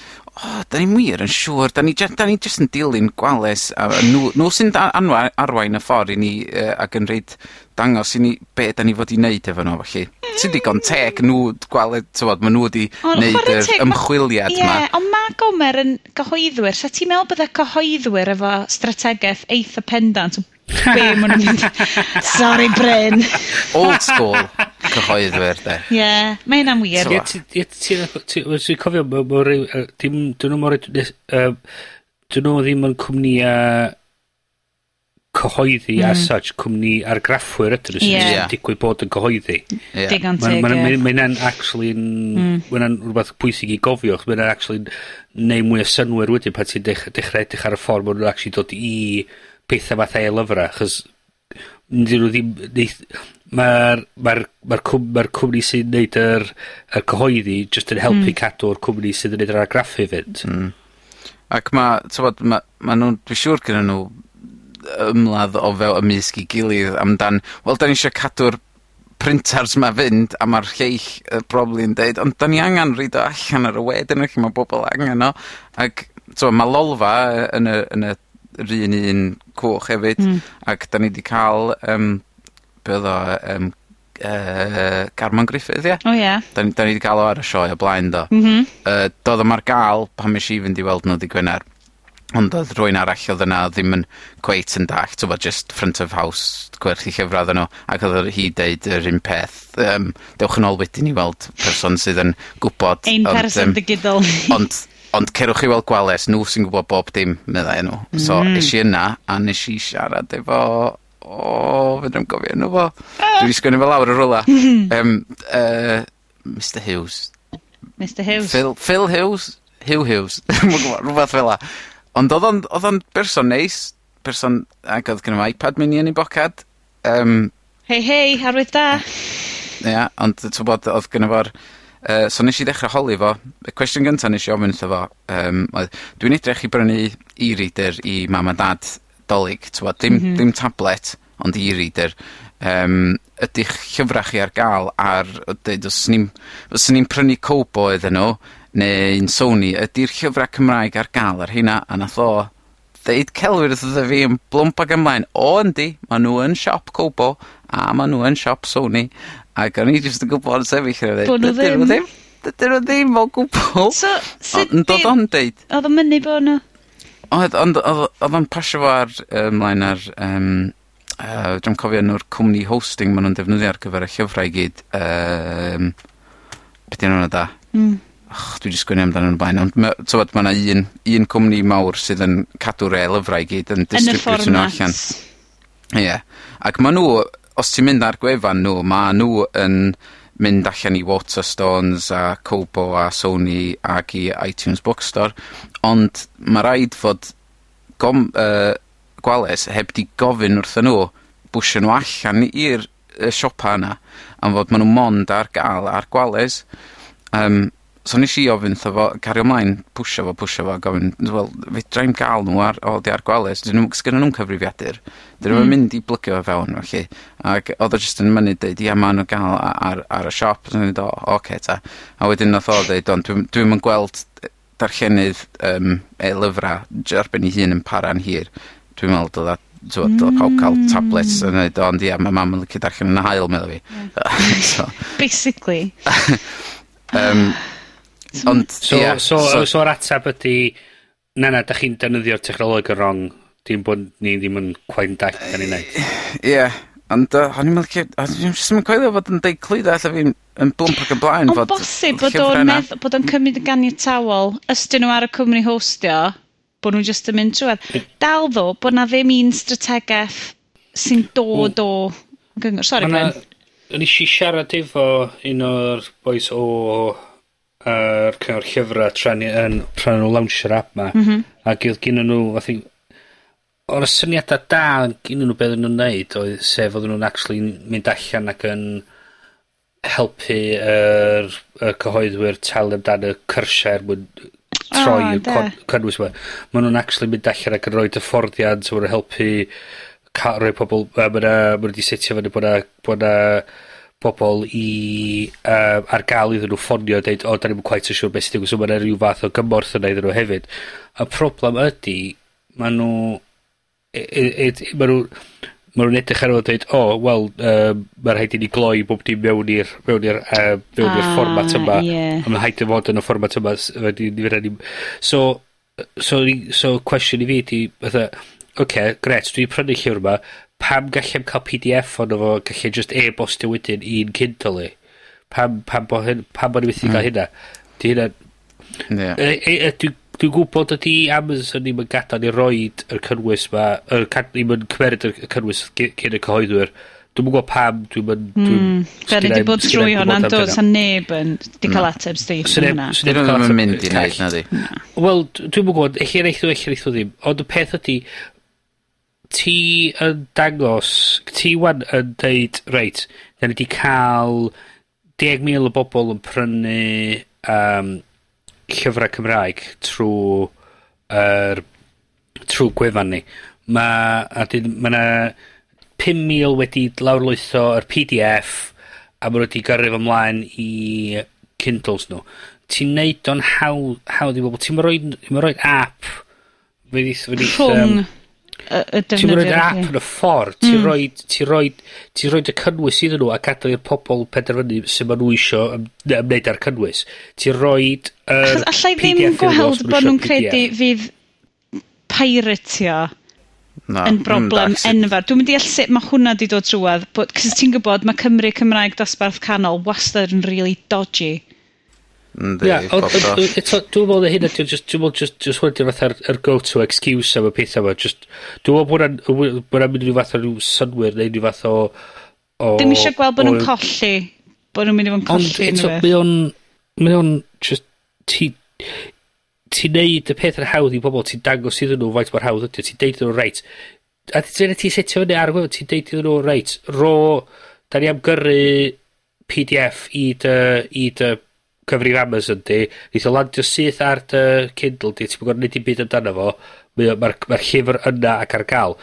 oh, da ni'n wir yn siŵr, da ni, da ni jyst yn dilyn gwales, a nhw, nhw sy'n anwa, arwain y ffordd i ni, uh, ac yn reid dangos i ni be da ni fod i wneud efo nhw, felly. sy'n digon teg, nhw gweld, tywod, ma nhw wedi wneud yr ymchwiliad yma. Ie, ond mae Gomer yn gyhoeddwyr, sa ti'n meddwl bydde cyhoeddwyr efo strategaeth eitha pendant o be maen nhw'n mynd. [LAUGHS] Sorry, Bryn. Old school cyhoeddwyr, de. Ie, yeah, mae'n am wir. Ti'n cofio, dim, dyn nhw mor... Dyn nhw ddim yn cwmnia cyhoeddi mm. as such, cwmni argraffwyr ydyn nhw sy'n yeah. yeah. digwydd bod yn cyhoeddi. Yeah. Digon teg, ie. Mae'n actually yn... Mm. Mae'n rhywbeth pwysig i gofio, mae'n actually neu mwy o synwyr wedyn pan ti'n dechrau edrych ar y ffordd maen actually dod i pethau fath ei lyfrau, achos dyn nhw ddim neith... Ma'r, ma ma'r, cwm, ma cwmni sy'n neud yr, yr cyhoeddi just yn helpu mm. cadw'r cwmni sydd yn neud yr argraffu fynd. Mm. Ac ma, tywod, ma, ma nhw, dwi'n siŵr gyda nhw ymladd o fel ymysg i gilydd amdan, wel, da ni eisiau cadw'r printers ma fynd a mae'r lleill y probably yn deud ond da ni angen rhaid o allan ar y wedyn lle mae bobl angen o ac so, mae lolfa yn y, yn y yr un un cwch hefyd. Mm. Ac da ni wedi cael um, be' odd o um, uh, Carman Griffith ie O ie. 'Dan da ni wedi cael o ar y sioe o blaen do? M-hm. uh, doedd o'm ar ga'l pan esh i fynd i weld nhw di Gwener. Ond oedd rwy'n arall oedd yna ddim yn cweit yn dallt t'mod just front of house gwerthu llyfra oddan nw ac oedd hi deud yr un peth um, dewch yn ôl wedyn i weld person sydd yn gwybod Ein person digidol. Ond Ond cerwch chi weld gwales, nhw sy'n gwybod bob dim, meddai nhw. So, mm. eisiau yna, a nes i siarad efo o, oh, fe gofio nhw fo. Ah. Dwi wedi sgwini fel lawr y rwla. um, uh, Mr Hughes. Mr Hughes. Phil, Phil Hughes. Hugh Hughes. [LAUGHS] Rhywbeth fel la. Ond oedd o'n berson neis. Person, ac oedd gen i iPad mini yn ei bocad. Um, hei hei, arwydd da. Ia, yeah, ond ti'n bod oedd gen i fo'r Yy so nes i ddechrau holi fo. Y cwestiwn gyntaf nes i ofyn wtho fo um, oedd dwi'n edrych i brynu e-reader i mam a dad 'Dolig t'mod dim... Mhm. ...dim tablet ond e-reader Um, ydych llyfra chi ar gael ar dweud, os ni'n i'n os o'n prynu Kobo iddyn nhw, neu'n Sony ydy'r llyfrau Cymraeg ar gael ar hynna, A nath o ddeud celwydd wrtho fi yn blwmp ag ymlaen o yndi maen nhw yn siop Kobo a maen nhw yn siop Sony Ac o'n i jyst yn gwybod yn sefyll yn Bo' nhw ddim. ddim. Dydyn nhw ddim o gwbl. So, sut Ond Oedd o'n deud, Oedd o'n mynd i bod nhw? Oedd, ond oedd oedd o'n pasio fo ar ymlaen ar... Um, uh, dwi'n cofio nhw'r cwmni hosting maen nhw'n defnyddio ar gyfer y llyfrau i gyd. Um, Beth yna da? Mm. Och, dwi wedi sgwini amdano nhw'n blaen, ond ma- tywed, mae yna un, un cwmni mawr sydd yn cadw'r e-lyfrau i gyd yn Yn y distributio nhw allan. fformat. Ie. Ac maen nhw os ti'n mynd ar gwefan nhw, ma' nhw yn mynd allan i Waterstones a Kobo a Sony ac i iTunes Bookstore ond mae rhaid fod gom- uh, Gwales heb 'di gofyn wrthyn nhw bwysio nhw allan i'r y siopa yna am fod maen nhw mond ar gael ar Gwales. Um, So nes i ofyn tho fo, cario ymlaen, pwysio fo, pwysio fo, gofyn, wel, fedrai'm gael nhw ar, o, di ar gwales, dyn nhw, sgynny nhw'n cyfrifiadur, dyn nhw'n mm. mynd i blygio fe fewn, felly. Ac oedd o jyst yn mynd i dweud, ia, maen nhw gael ar, ar, y siop, dyn o, o, oce, ta. A wedyn nath o dweud, ond dwi'n dwi yn gweld e, darllenydd um, e-lyfrau erbyn i hun yn para'n hir. Dwi'n meddwl dod Tywod, mm. pawb cael tablets yn dweud, ond ia, mae mam yn licio darllen yn y hael, meddwl fi. Yeah. [LAUGHS] so, Basically. [LAUGHS] um, [SIGHS] Ond, so, yeah, so, so, so, yr atab ydy, na na, da chi'n defnyddio'r technoleg yn wrong, dim bod ni ddim yn cwain dall gan ni'n neud. Ie, ond o'n i'n meddwl, o'n i'n coelio fod yn deud clyd allan fi'n yn blwmp ac yn blaen. Ond bosib bod o'n meddwl, bod o'n cymryd y ganiatawol, ystyn nhw ar y cwmni hostio, bod nhw just yn mynd trwy'r. Dal ddo, bod na ddim un strategaeth sy'n dod o... Gyngor, sori, Gwen. Yn eisiau siarad efo un o'r boes o yr cyngor llyfrau tra ni yn, tra nhw launch yr app ma. Mm -hmm. Ac oedd gen nhw, I think, o'r syniadau da gen nhw beth nhw'n neud, oedd sef oedd nhw'n actually mynd allan ac yn helpu yr, y cyhoeddwyr talu amdano cyrsiau er mwyn troi oh, y cynnwys yma. Mae nhw'n actually mynd allan ac yn rhoi dyfforddiant, so helpu rhoi pobl, mae nhw wedi setio fyny bod na, bod na bobol i uh, ar gael iddyn nhw ffonio a deud o 'dan ni'm yn cweit yn siŵr beth sy digwydd so ma' 'na ryw fath o gymorth yna iddyn nhw hefyd. Y problem ydy, ma' nhw, e- e- ed- ma' nw ma' nw'n edrych ar ôl dweud, deud o wel yym ma' rhaid i ni gloi bob dim mewn i'r mewn i'r uh, mewn i'r ah, fformat yma. Ie. A ma' rhaid o fod yn y fformat yma s- fedri ni fedra ni'm so so ni so cwestiwn i fi 'di fatha oce, grêt, dwi 'di prynu llyfr yma, pam gallem cael PDF dee efo, gallem just a e-bostio wedyn i'n Kindle i? Pam, pam bo hyn, pam o'n i methu ga'l hmm. hynna? 'Di hynna... Ie. E, e, e, dwi, dwi'n gwybod ydi Amazon ddim yn gadael ni roid y cynnwys 'ma, yr cad- ddim yn cymeryd y cynnwys gy- gin y cyhoeddwyr. Dwi'n gwybod pam, dwi'n mynd... Hmm, mm, Fe'n wedi bod trwy hwnna'n dod, sa neb yn di cael ateb Steve yn hwnna. Dyn nhw'n mynd i wneud, na di? Wel, dwi'm yn gwybod, eich i'n eithaf, eich i'n eithaf ddim. Ond y peth ydi, ti yn dangos, ti wan yn deud, reit, da ni wedi cael 10,000 o bobl yn prynu um, llyfrau Cymraeg trwy er, trwy gwefan ni. Mae ma yna 5,000 wedi lawrlwytho yr PDF a maen nhw wedi gyrru ymlaen i Kindles nhw. Ti'n neud o'n hawdd haw i bobl. Ti'n rhoi, rhoi app. fe fydd, Rhwng. Um, y, y. Ti'n roed yr app yn y ffordd. Ti'n mm. roed, ti roed, ti roed y cynnwys iddyn nhw a gadael i'r pobl penderfynu sy'n ma nhw isio ym, ymwneud â'r cynnwys. Ti'n roed yr er Allai ddim gweld bod nhw'n credu fydd pirateio no, yn broblem mm, enfawr. Dwi'n mynd i all sut mae hwnna wedi dod trwad, cos ti'n gwybod mae Cymru Cymraeg dosbarth canol wastad yn really dodgy. Yndi, yeah, eto, dwi'n meddwl na hyn ydy, dwi'n meddwl just, just wedyn fatha'r er go-to excuse am y pethau yma, just, dwi'n meddwl bod hwnna'n mynd i fath o rhyw synwyr neu rhyw fath o... o Dim eisiau gweld bod nhw'n colli, bod nhw'n mynd i fod yn colli. Ond eto, mae o'n, mae o'n, just, ti, ti'n neud y peth yn hawdd i bobl, ti'n dangos iddyn nhw faint mor hawdd ydy, ti'n deud iddyn nhw, reit, a dyna ti'n setio fyny ar gwefan, ti'n deud iddyn nhw, reit, ro, da ni am gyrru PDF i dy, i dy cyfrif Amazon di, neith o landio syth ar dy Kindle di, ti'n gwybod nid i byd amdano fo, mae'r ma ma'r llyfr yna ac ar gael.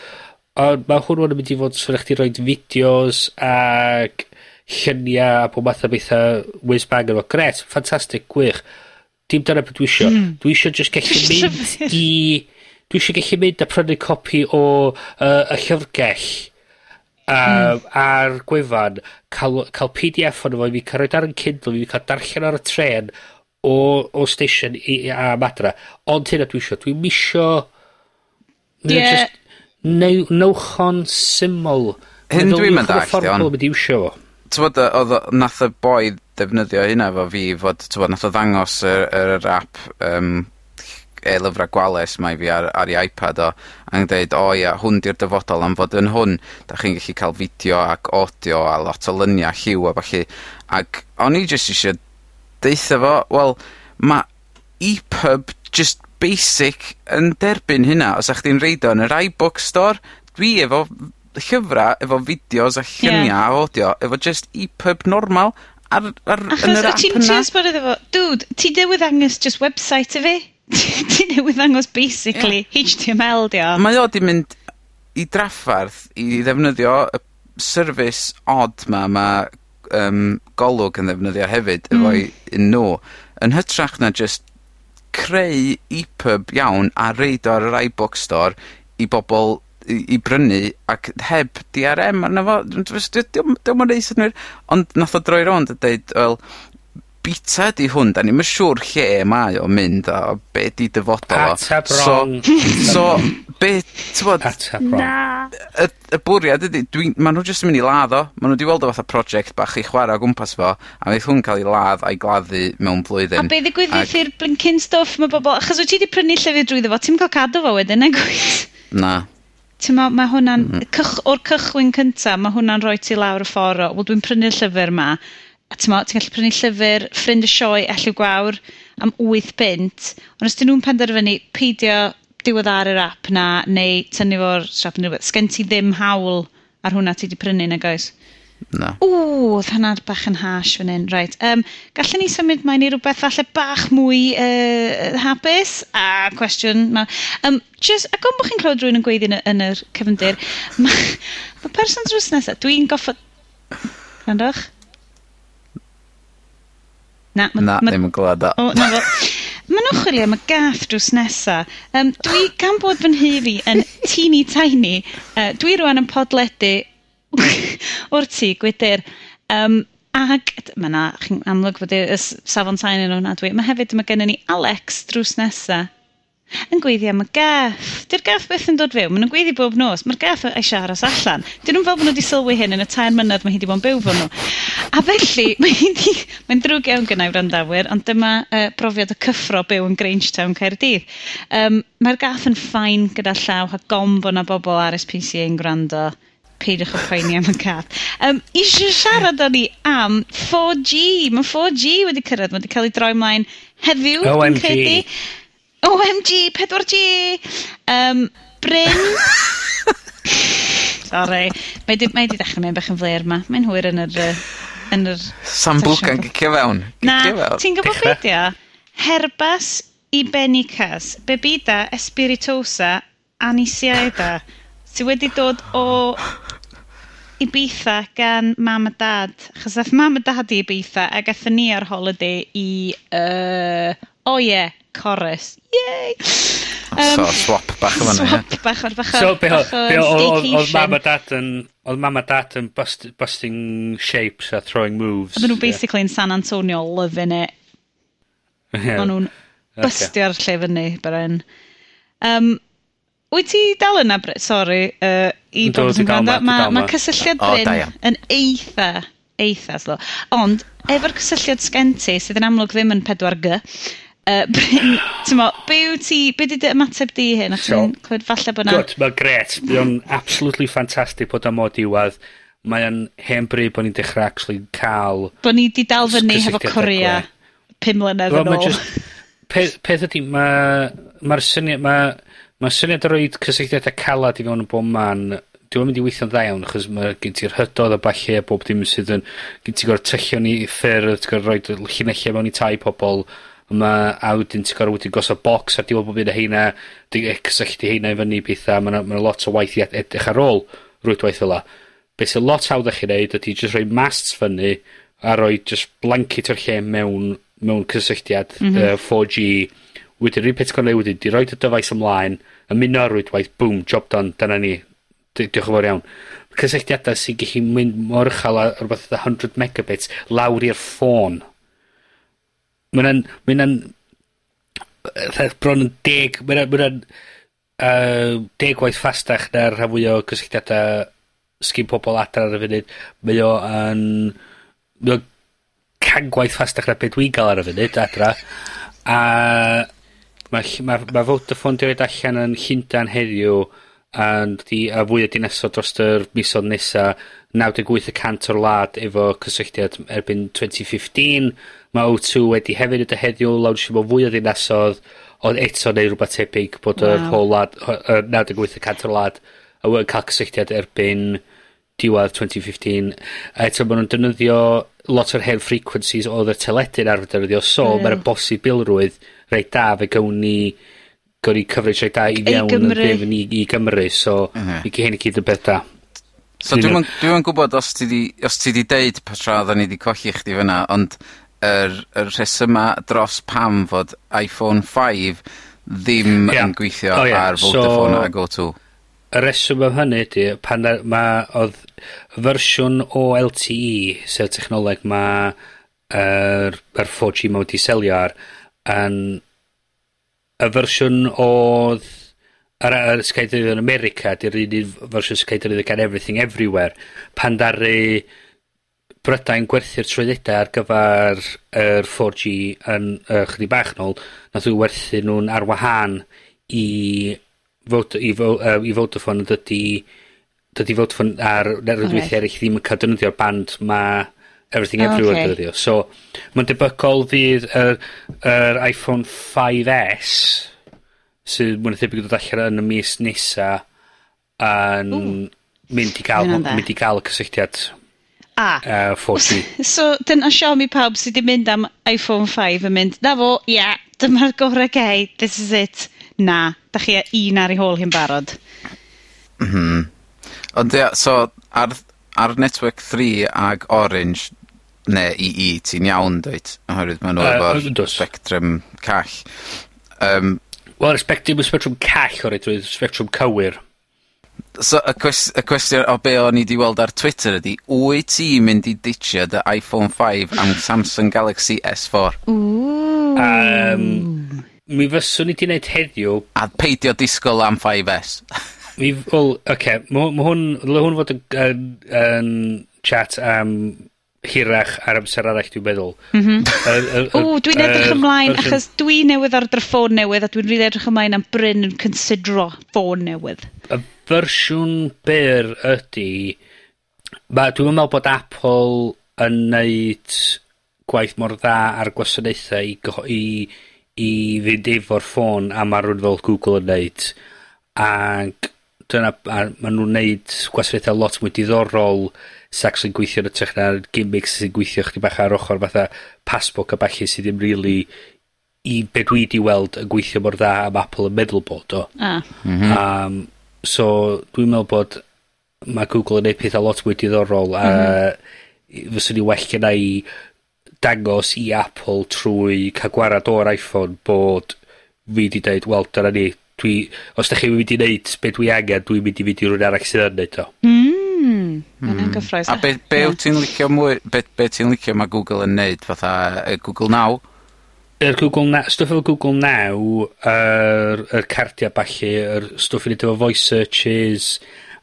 Ond mae hwnnw'n yn mynd i fod so chdi roid fideos ac lluniau a pob math o bethau whiz bang yno. Gret, ffantastig, gwych. Dim dyna beth dwi isio. Mm. Dwi isio just gallu mynd i... Dwi isio gallu mynd a prynu copi o uh, y llyfrgell a, mm. ar gwefan cael, cael PDF o'n fo i mi cael roed ar yn Kindle i mi cael darllen ar y tren o, o station i, a madra ond hynna dwi isio dwi'n misio yeah. just neu, newchon syml hyn dwi'n mynd allt iawn Tywod, oedd nath y boi defnyddio hynna fo fi fod, tywod, nath o ddangos yr, yr app um, e-lyfrau gwales mae fi ar ar ei iPad o yn dweud, o ia hwn 'di'r dyfodol am fod yn hwn da chi'n gallu cael fideo ac audio a lot o lyniau lliw a falle, ac o'n i jyst eisiau deitha fo wel mae EPUB just basic yn derbyn hynna os ach chi'n roid o yn yr iBook Store. Dwi efo llyfrau, efo fideos a lluniau Ie. ...a audio efo just EPUB normal ar, ar, Achos, yn yr app yna. Achos o' ti'n sbio iddo fo? Dude, ti newydd angos just website y fi ti newydd ddangos basically yeah. HTML di o. Mae o di mynd i draffarth i ddefnyddio y service odd ma ma um, golwg yn ddefnyddio hefyd mm. efo'i nhw yn hytrach na just creu EPUB iawn a reid ar yr iBook Store i bobl i, i brynu ac heb DRM arno fo. Diolch yn reis yn wir. Ond nath o droi rownd a deud, wel, bita di hwn, da ni'n yn siŵr lle mae o mynd a be' 'di dyfodol o. Ateb rong. So, so be' t'mod... Ateb rong. Na. Y y bwriad ydy, dwi'n ma' nw jyst yn mynd i ladd o. Maen nhw wedi weld o fatha project bach i chwarae o gwmpas fo a neith hwn cael ei ladd a'i gladdu mewn blwyddyn. A be' ddigwyddith i'r blincin stwff mae bobl... Achos wyt ti wedi prynu llyfr drwyddo fo, ti'n cael cadw fo wedyn nagwyt? Na t'mo, ma' hwnna'n... Mm. Cych, o'r cychwyn cynta, mae hwnna'n rhoi ti lawr y ffordd o, wel dwi'n prynu'r llyfr 'ma, a ti'n ti'n gallu prynu llyfr Ffrind y Sioe Elliw Gwawr am 8 bint, ond os dyn nhw'n penderfynu peidio diweddaru'r app na, neu tynnu fo'r siop neu rhywbeth, sgen ti ddim hawl ar hwnna ti wedi prynu nag oes? Na. Ww, oedd hwnna bach yn hash fan hyn. Right. Um, gallen ni symud mae'n i rhywbeth falle bach mwy uh, hapus? A cwestiwn. Ma. Um, just, ac ond bod chi'n clywed rhywun yn gweithio yn, yn yr cyfyndir, mae ma person drws nesaf, dwi'n goffod... Randwch? Na, ma'... Na, ma'... ddim yn glywad o. O, naddo. Ma' nw'n chwilio am y gath drws nesa. Um, dwi, gan bod fy nhŷ fi yn teeny tiny, uh, dwi rwan yn podledu [LAUGHS] o'r tŷ gwydyr. Um, ag mae 'na, chi'n amlwg fod y s- safon sain yn ofnadwy. mae hefyd mae gennym ni Alex drws nesa yn gweithio, am y gath. 'Di'r gath beth yn dod fewn. Ma' nhw'n gweithio bob nos. Mae'r gath e- eisiau aros allan. 'Dyn nhw'n fel bod nhw wedi sylwi hyn yn y tair mynydd mae hi wedi bod yn byw 'fo nhw. A felly, [LAUGHS] mae'n drwg iawn gynnau wrandawyr, ond dyma uh, brofiad o cyffro byw yn Grangetown, Caerdydd. Um, Mae'r gath yn ffain gyda llaw a gombo na bobl RSPCA yn gwrando. Peidiwch o poeni am y gath. Um, Isio siarad o'n ni am 4G. Mae 4G wedi cyrraedd, mae wedi cael ei droi mlaen heddiw. OMG. OMG, 4G. Um, Bryn. [LAUGHS] Sorry. Mae wedi dechrau mewn bach yn flair ma. Mae'n hwyr yn yr... Uh, yn yr... Sambuca'n gicio fewn. Na, ti'n gwybod beth [LAUGHS] ia? Herbas Ibenicas, Bebida Espiritosa, Anisiaida, sydd wedi dod o Ibiza gan mam a dad. Chos ath mam a dad i Ibiza a gatho ni ar holiday i uh, O ie, chorus, Yay! Yym. So swap bach yn fan 'na? Swap bach o'r bach o... So be' o' be' o' odd odd mam a dad yn Oedd mam a dad yn bust busting shapes a throwing moves. Oedden nhw basically in San Antonio loving it. Yeah. O'n nhw'n bystio'r lle fyny, bren. Um, Wyt ti dal yna, Brett? Sori, uh, i Yndw, bobl sy'n dal gwrando. yma, dwi Mae dal ma yma. cysylltiad O, da Bryn iawn. yn eitha, eitha slo. Ond, efo'r cysylltiad sgen ti, sydd yn amlwg ddim yn 4G, Yy [LAUGHS] be- be' yw ti, be' 'di dy ymateb di i hyn achos ti'n clywed falle bod 'na... Good mae'n gret. Mae'n absolutely fantastic bod o mor diwadd. Mae yn hen bryd bod ni'n dechrau actually cael... Bo' ni 'di dal fyny hefo Corea pum mlynedd yn ôl. Peth, peth mae'r ma' ma'r syniad ma' ma'r syniad o roid cysylltiadau calad i fewn yn bob man dwi'n mynd i weithio'n dda iawn achos mae gen ti'r hydodd a balle a bob dim sydd yn gen ti gor'o' tylluan i ffyrdd, ti'n gorau rhoi llinellau mewn i tai pobol ma' a wedyn ti'n gor'o' wedyn gosod box ar diwedd bob un o 'heina, 'di cysylltu heina i fyny pethau mae'n ma' lot o waith i ed- edrych ar ôl rwydwaith fel la Be' sy'n lot hawdd i chi wneud ydy just rhoi masts fyny, a rhoi just blanket o'r lle mewn mewn cysylltiad... mm -hmm. uh, 4G wedyn yr un peth gor'o' wedyn 'di roid y dyfais ymlaen, ymuno â'r rwydwaith boom job done dyna ni. Di- diolch yn fawr iawn. cysylltiadau sy'n gallu mynd mor uchel a rhywbeth fatha hundred megabits lawr i'r ffôn mae'n wnna'n, mae'n wnna'n bron yn deg, mae'n wnna, ma' wnna'n yy deg waith ffastach na'r rhan fwy o cysylltiada sgyn pobol adra ar y funud. Mae o yn... Mae o cangwaith ffastach na beth dwi'n gael ar y funud adra. A mae ma, ma Vodafone di roed allan yn Llundan heddiw a, di, a fwy o dinesod dros yr misoedd nesa naw deg wyth y cant o'r wlad efo cysylltiad erbyn 2015. Mae O2 wedi hefyd ydy heddiw lawnsio mewn fwy o ddinasodd, ond eto neu rhywbeth tebyg bod wow. yr whole wlad, 98% o'r wlad, a wedi cael cysylltiad erbyn diwedd 2015. A Eto maen nhw'n defnyddio lot o'r hen frequencies oedd y teledu'n arfer defnyddio, so mm. mae'r bosibilrwydd reit da fe gawn ni gawn ni coverage reit da i fewn yn Gymru, i, i Gymru so uh -huh. i hyn i gyd yn beth da. So dwi'n dwi'n dwi yn gwbod os ti 'di os ti 'di deud pa tra oedden ni 'di colli chdi fyna ond yr y rhesyma dros pam fod Iphone 5 ddim... Ia. ...yn gweithio... O ia. ...ar Vodafone so, ag O two. Y reswm am hynny ydy pan a, ma' odd fersiwn o LTE sef technoleg ma' yr er, 4G ma' wedi selio ar yn y fersiwn oedd ar ar Sky yn America 'di'r un un fersiwn Sky Defnydd gan Everything Everywhere pan ddaru Brydain gwerthu'r trwyddedau ar gyfer yr 4G yn uh, chydig bach nôl, nath nw werthu nhw'n ar wahân i fod, i, fo, uh, i Vodafone yn dydi dydi Vodafone ar nerwydweithio eraill ddim yn cael defnyddio'r band ma' Everything oh, Everywhere okay. defnyddio. So, mae'n debygol fydd yr, yr iPhone 5S sydd mwyn na thebyg yn dod allan yn y mis nesa yn mynd i cael, mynd i gael y cysylltiad A. Uh, 4G. so, dyna Xiaomi pawb sydd wedi mynd am iPhone 5 yn mynd, na fo, ia, yeah, dyma'r gorau gei, this is it. Na, da chi e- un ar ei hôl hi'n barod. Mhm. Mm Ond ia, so, ar, ar Network 3 ag Orange, neu EE, ti'n iawn dweud, oherwydd maen nhw uh, efo'r spectrum call. Um, Wel, respectio y spectrum call o'r reid rwydd spectrum cywir. So, y, cwes y cwestiwn o be o'n i 'di weld ar Twitter ydy, wyt ti mynd i ditio dy iPhone 5 am Samsung Galaxy S4? Um, Yym, mi fyswn i 'di neud heddiw... A peidio disgwyl am 5S. mi, wel, oce, okay, mae hwn, hwn, dyle hwn fod yn, yn, yn chat am hirach ar amser arall, dwi'n meddwl. Mm -hmm. o, dwi'n edrych ymlaen, achos dwi newydd ar dy ffôn newydd, a dwi'n rili edrych ymlaen am Bryn yn considro ffôn newydd. Y fersiwn byr ydy, dwi'n meddwl bod Apple yn neud gwaith mor dda ar gwasanaethau i, i, i fynd efo'r ffôn a mae rhywun fel Google yn neud. Ac dyna, a, maen nhw'n neud gwasanaethau lot mwy diddorol sacs yn gweithio yn ytrach na gimmicks sy'n gweithio chdi bach ar ochr fatha Passbook a bachu sydd ddim really i be dwi 'di weld yn gweithio mor dda am Apple yn meddwl bod o. A. Mhm. um, so dwi'n meddwl bod mae Google yn neud petha lot mwy diddorol a mm fyswn ni well genna i dangos i Apple trwy cael gwarad o'r iPhone bod fi 'di dweud, wel dyna ni dwi os da chi mynd i neud be dwi angen dwi'n mynd i fynd i rhywun arall sydd yn neud o. Hmm. Ma' wnna'n hmm. gyffrous. A be' be' wt ti'n licio mwy be' be' ti'n licio mae Google yn neud fatha y Google Now? Yr Google Now, stwff efo Google Now yr yr cardia ballu yr stwff i neud efo voice searches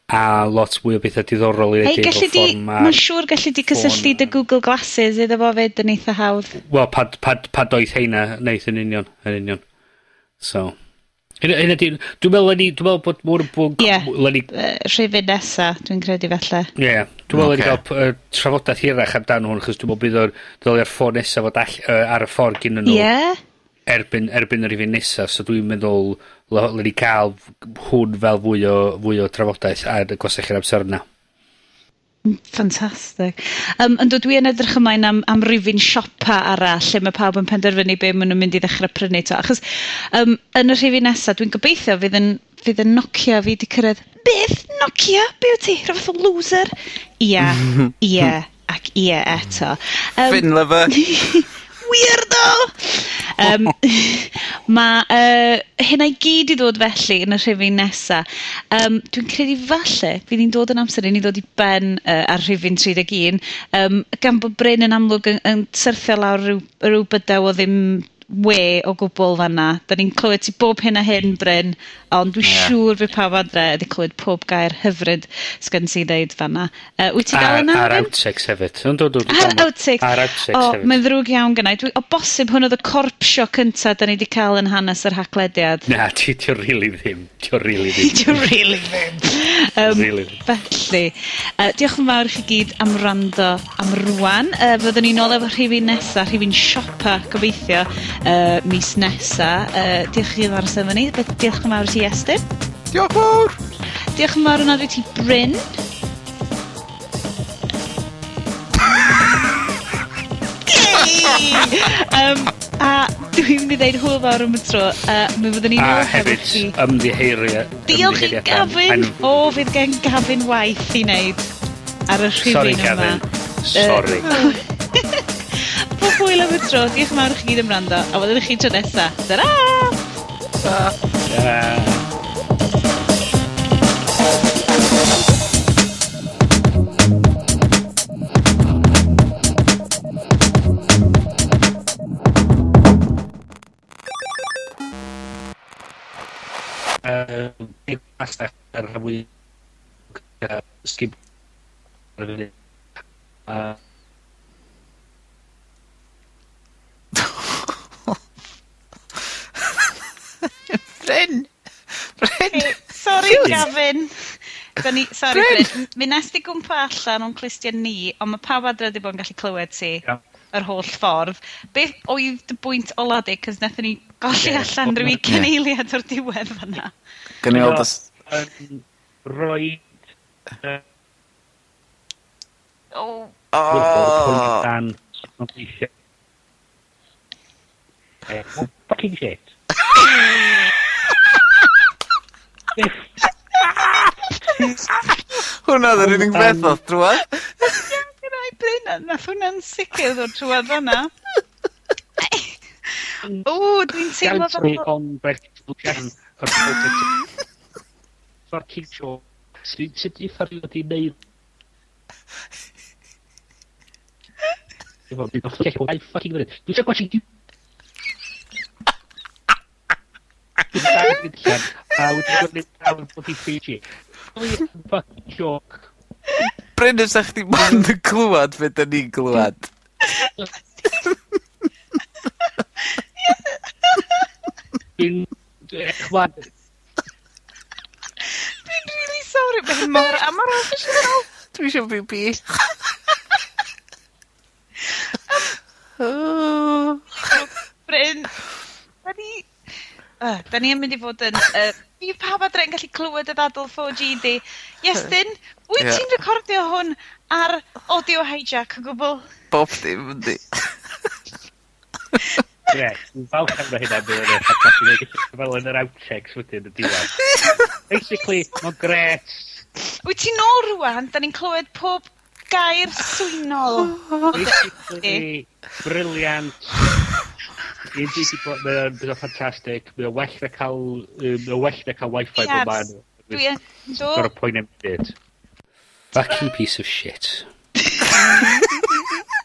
a lot mwy o bethau diddorol i Hei, neud efo gallu di, fformat. mae'n siŵr gallu di cysylltu dy Google Glasses iddo fo fyd yn eitha hawdd. Wel, pad, pad, pad oedd heina, neith yn union, yn union. So, Hynna, hynna di, dwi'n meddwl ni, dwi'n meddwl bod mwyn yn bwng... Ie, yeah. rhywun nesa, dwi'n credu felly. Ie, yeah. dwi'n meddwl okay. ni gael uh, trafodaeth hirach amdano hwn, chos dwi'n meddwl bydd o'r ddolia'r ffôn nesa fod all, uh, ar y ffordd gyda nhw. Ie. Yeah. Erbyn, erbyn yr ifyn nesa, so dwi'n meddwl le ni cael hwn fel fwy o, fwy o trafodaeth a gwasach i'r amser yna. Mm, ffantastig. Um, ond dwi yn edrych ymlaen am, am rifin siopa arall, lle mae pawb yn penderfynu be maen nhw'n mynd i ddechrau prynu to. Achos um, yn y rhifin nesaf, dwi'n gobeithio fydd yn, fydd yn Nokia fi wedi cyrraedd, beth Nokia? Be wyt ti? Rhyw o loser? Ia, [LAUGHS] ia, ac ia eto. Um, Finn lover. [LAUGHS] weirdo! Um, [LAUGHS] mae uh, hynna i gyd i ddod felly yn y rhifin nesa. Um, dwi'n credu falle fydd ni'n dod yn amser i ni ddod i ben uh, ar rhifin 31, um, gan bod Bryn yn amlwg yn, yn syrthio lawr rhyw, rhyw bydew o ddim we o gwbl fanna. Da ni'n clywed ti bob hyn a hyn, Bryn, ond dwi'n dwi siŵr fydd pawb adre wedi clywed pob gair hyfryd sgen ti ddeud fanna. Uh, wyt ti dal yna? A'r outtakes hefyd. Yndw, yndw, dwi. A'r outtakes. A'r outtakes o, hefyd. mae'n ddrwg iawn gynnau. Dwi, o bosib hwn oedd y corpsio cynta da ni wedi cael yn hanes yr haglediad. Na, ti, ti o rili ddim. Ti o rili ddim. ti o rili ddim. um, rili ddim. Felly, uh, diolch yn fawr i chi gyd am rando am rwan. Uh, fyddwn ni'n ôl efo rhywun nesaf, rhywun siopa, gobeithio uh, mis nesa. Uh, diolch i chi fawr am ni. Diolch yn fawr i ti, Estyn. Diolch fawr! Diolch yn fawr yn adwy ti, Bryn. um, a dwi'n mynd i ddeud hwyl fawr am y tro. Uh, mi fyddwn ni'n ôl hefyd chi. ymddiheiriau. Diolch i Gavin. O, oh, fydd gen Gavin waith i wneud ar y rhywun yma. Sorry, Gavin. [LAUGHS] Sorry. Pob hwyl am y tro. Diolch yn fawr i chi gyd am rando. A fyddwn i chi tro nesa. Ta-ra! Ta-ra! pasta ar hwy sgib ar y funud. Bryn! Bryn! Sorry, sori, Gavin. Da ni, sorry, Bryn. Bryn. Mi nes di gwmpa allan o'n clustiau ni, ond mae pawb adre wedi bod yn gallu clywed ti. Yeah yr holl ffordd. Beth oedd dy bwynt ola di? Cys nethon ni golli yeah, allan rhyw i cyneiliad o'r diwedd fanna. Gyniliad os... Roi... O... O... Fucking shit. [LAUGHS] Hwna oedd yr unig beth oedd drwad. Gyda i blyn, nath hwnna'n sicr ddod drwad fanna. Mm. O, dwi'n teimlo fel... Gantri on berthwgen o'r bod y... Fa'r cynllio, sut i ffarwyd wedi neud... Dwi'n fawr, dwi'n fawr, fucking fyrdd. Dwi'n fawr, dwi'n fawr, dwi'n fawr, dwi'n fawr, a wedi gwneud nawr bod i Fiji. Fucking joke. Bryn, os ydych chi man yn clywed fe dyn ni'n clywed? Dwi'n... Chwan... Dwi'n really sorry, mae'n mor amor amorofisial. Dwi eisiau BB. Yy, 'dan ni yn mynd i fod yn yy... [LAUGHS] Fydd pawb adre'n gallu clywed y ddadl 4G di. Iestyn, wyt ti'n recordio hwn ar audio hijack o gwbl? Bob dim yndi. [LAUGHS] Ie, dwi'n falch am roed hynna bydd yn eich fel yn yr outtakes wedyn y diwedd. [LAUGHS] Basically, mae'n gret. Wyt ti'n ôl rwan, da ni'n clywed pob gair swynol. Basically, briliant un byd i bod, mae o'n byd ffantastig, mae well na cael, um, mae well na cael wifi yes. bod ma'n... Dwi yn... Do. Gorau poen am byd. Fucking piece of shit. [LAUGHS]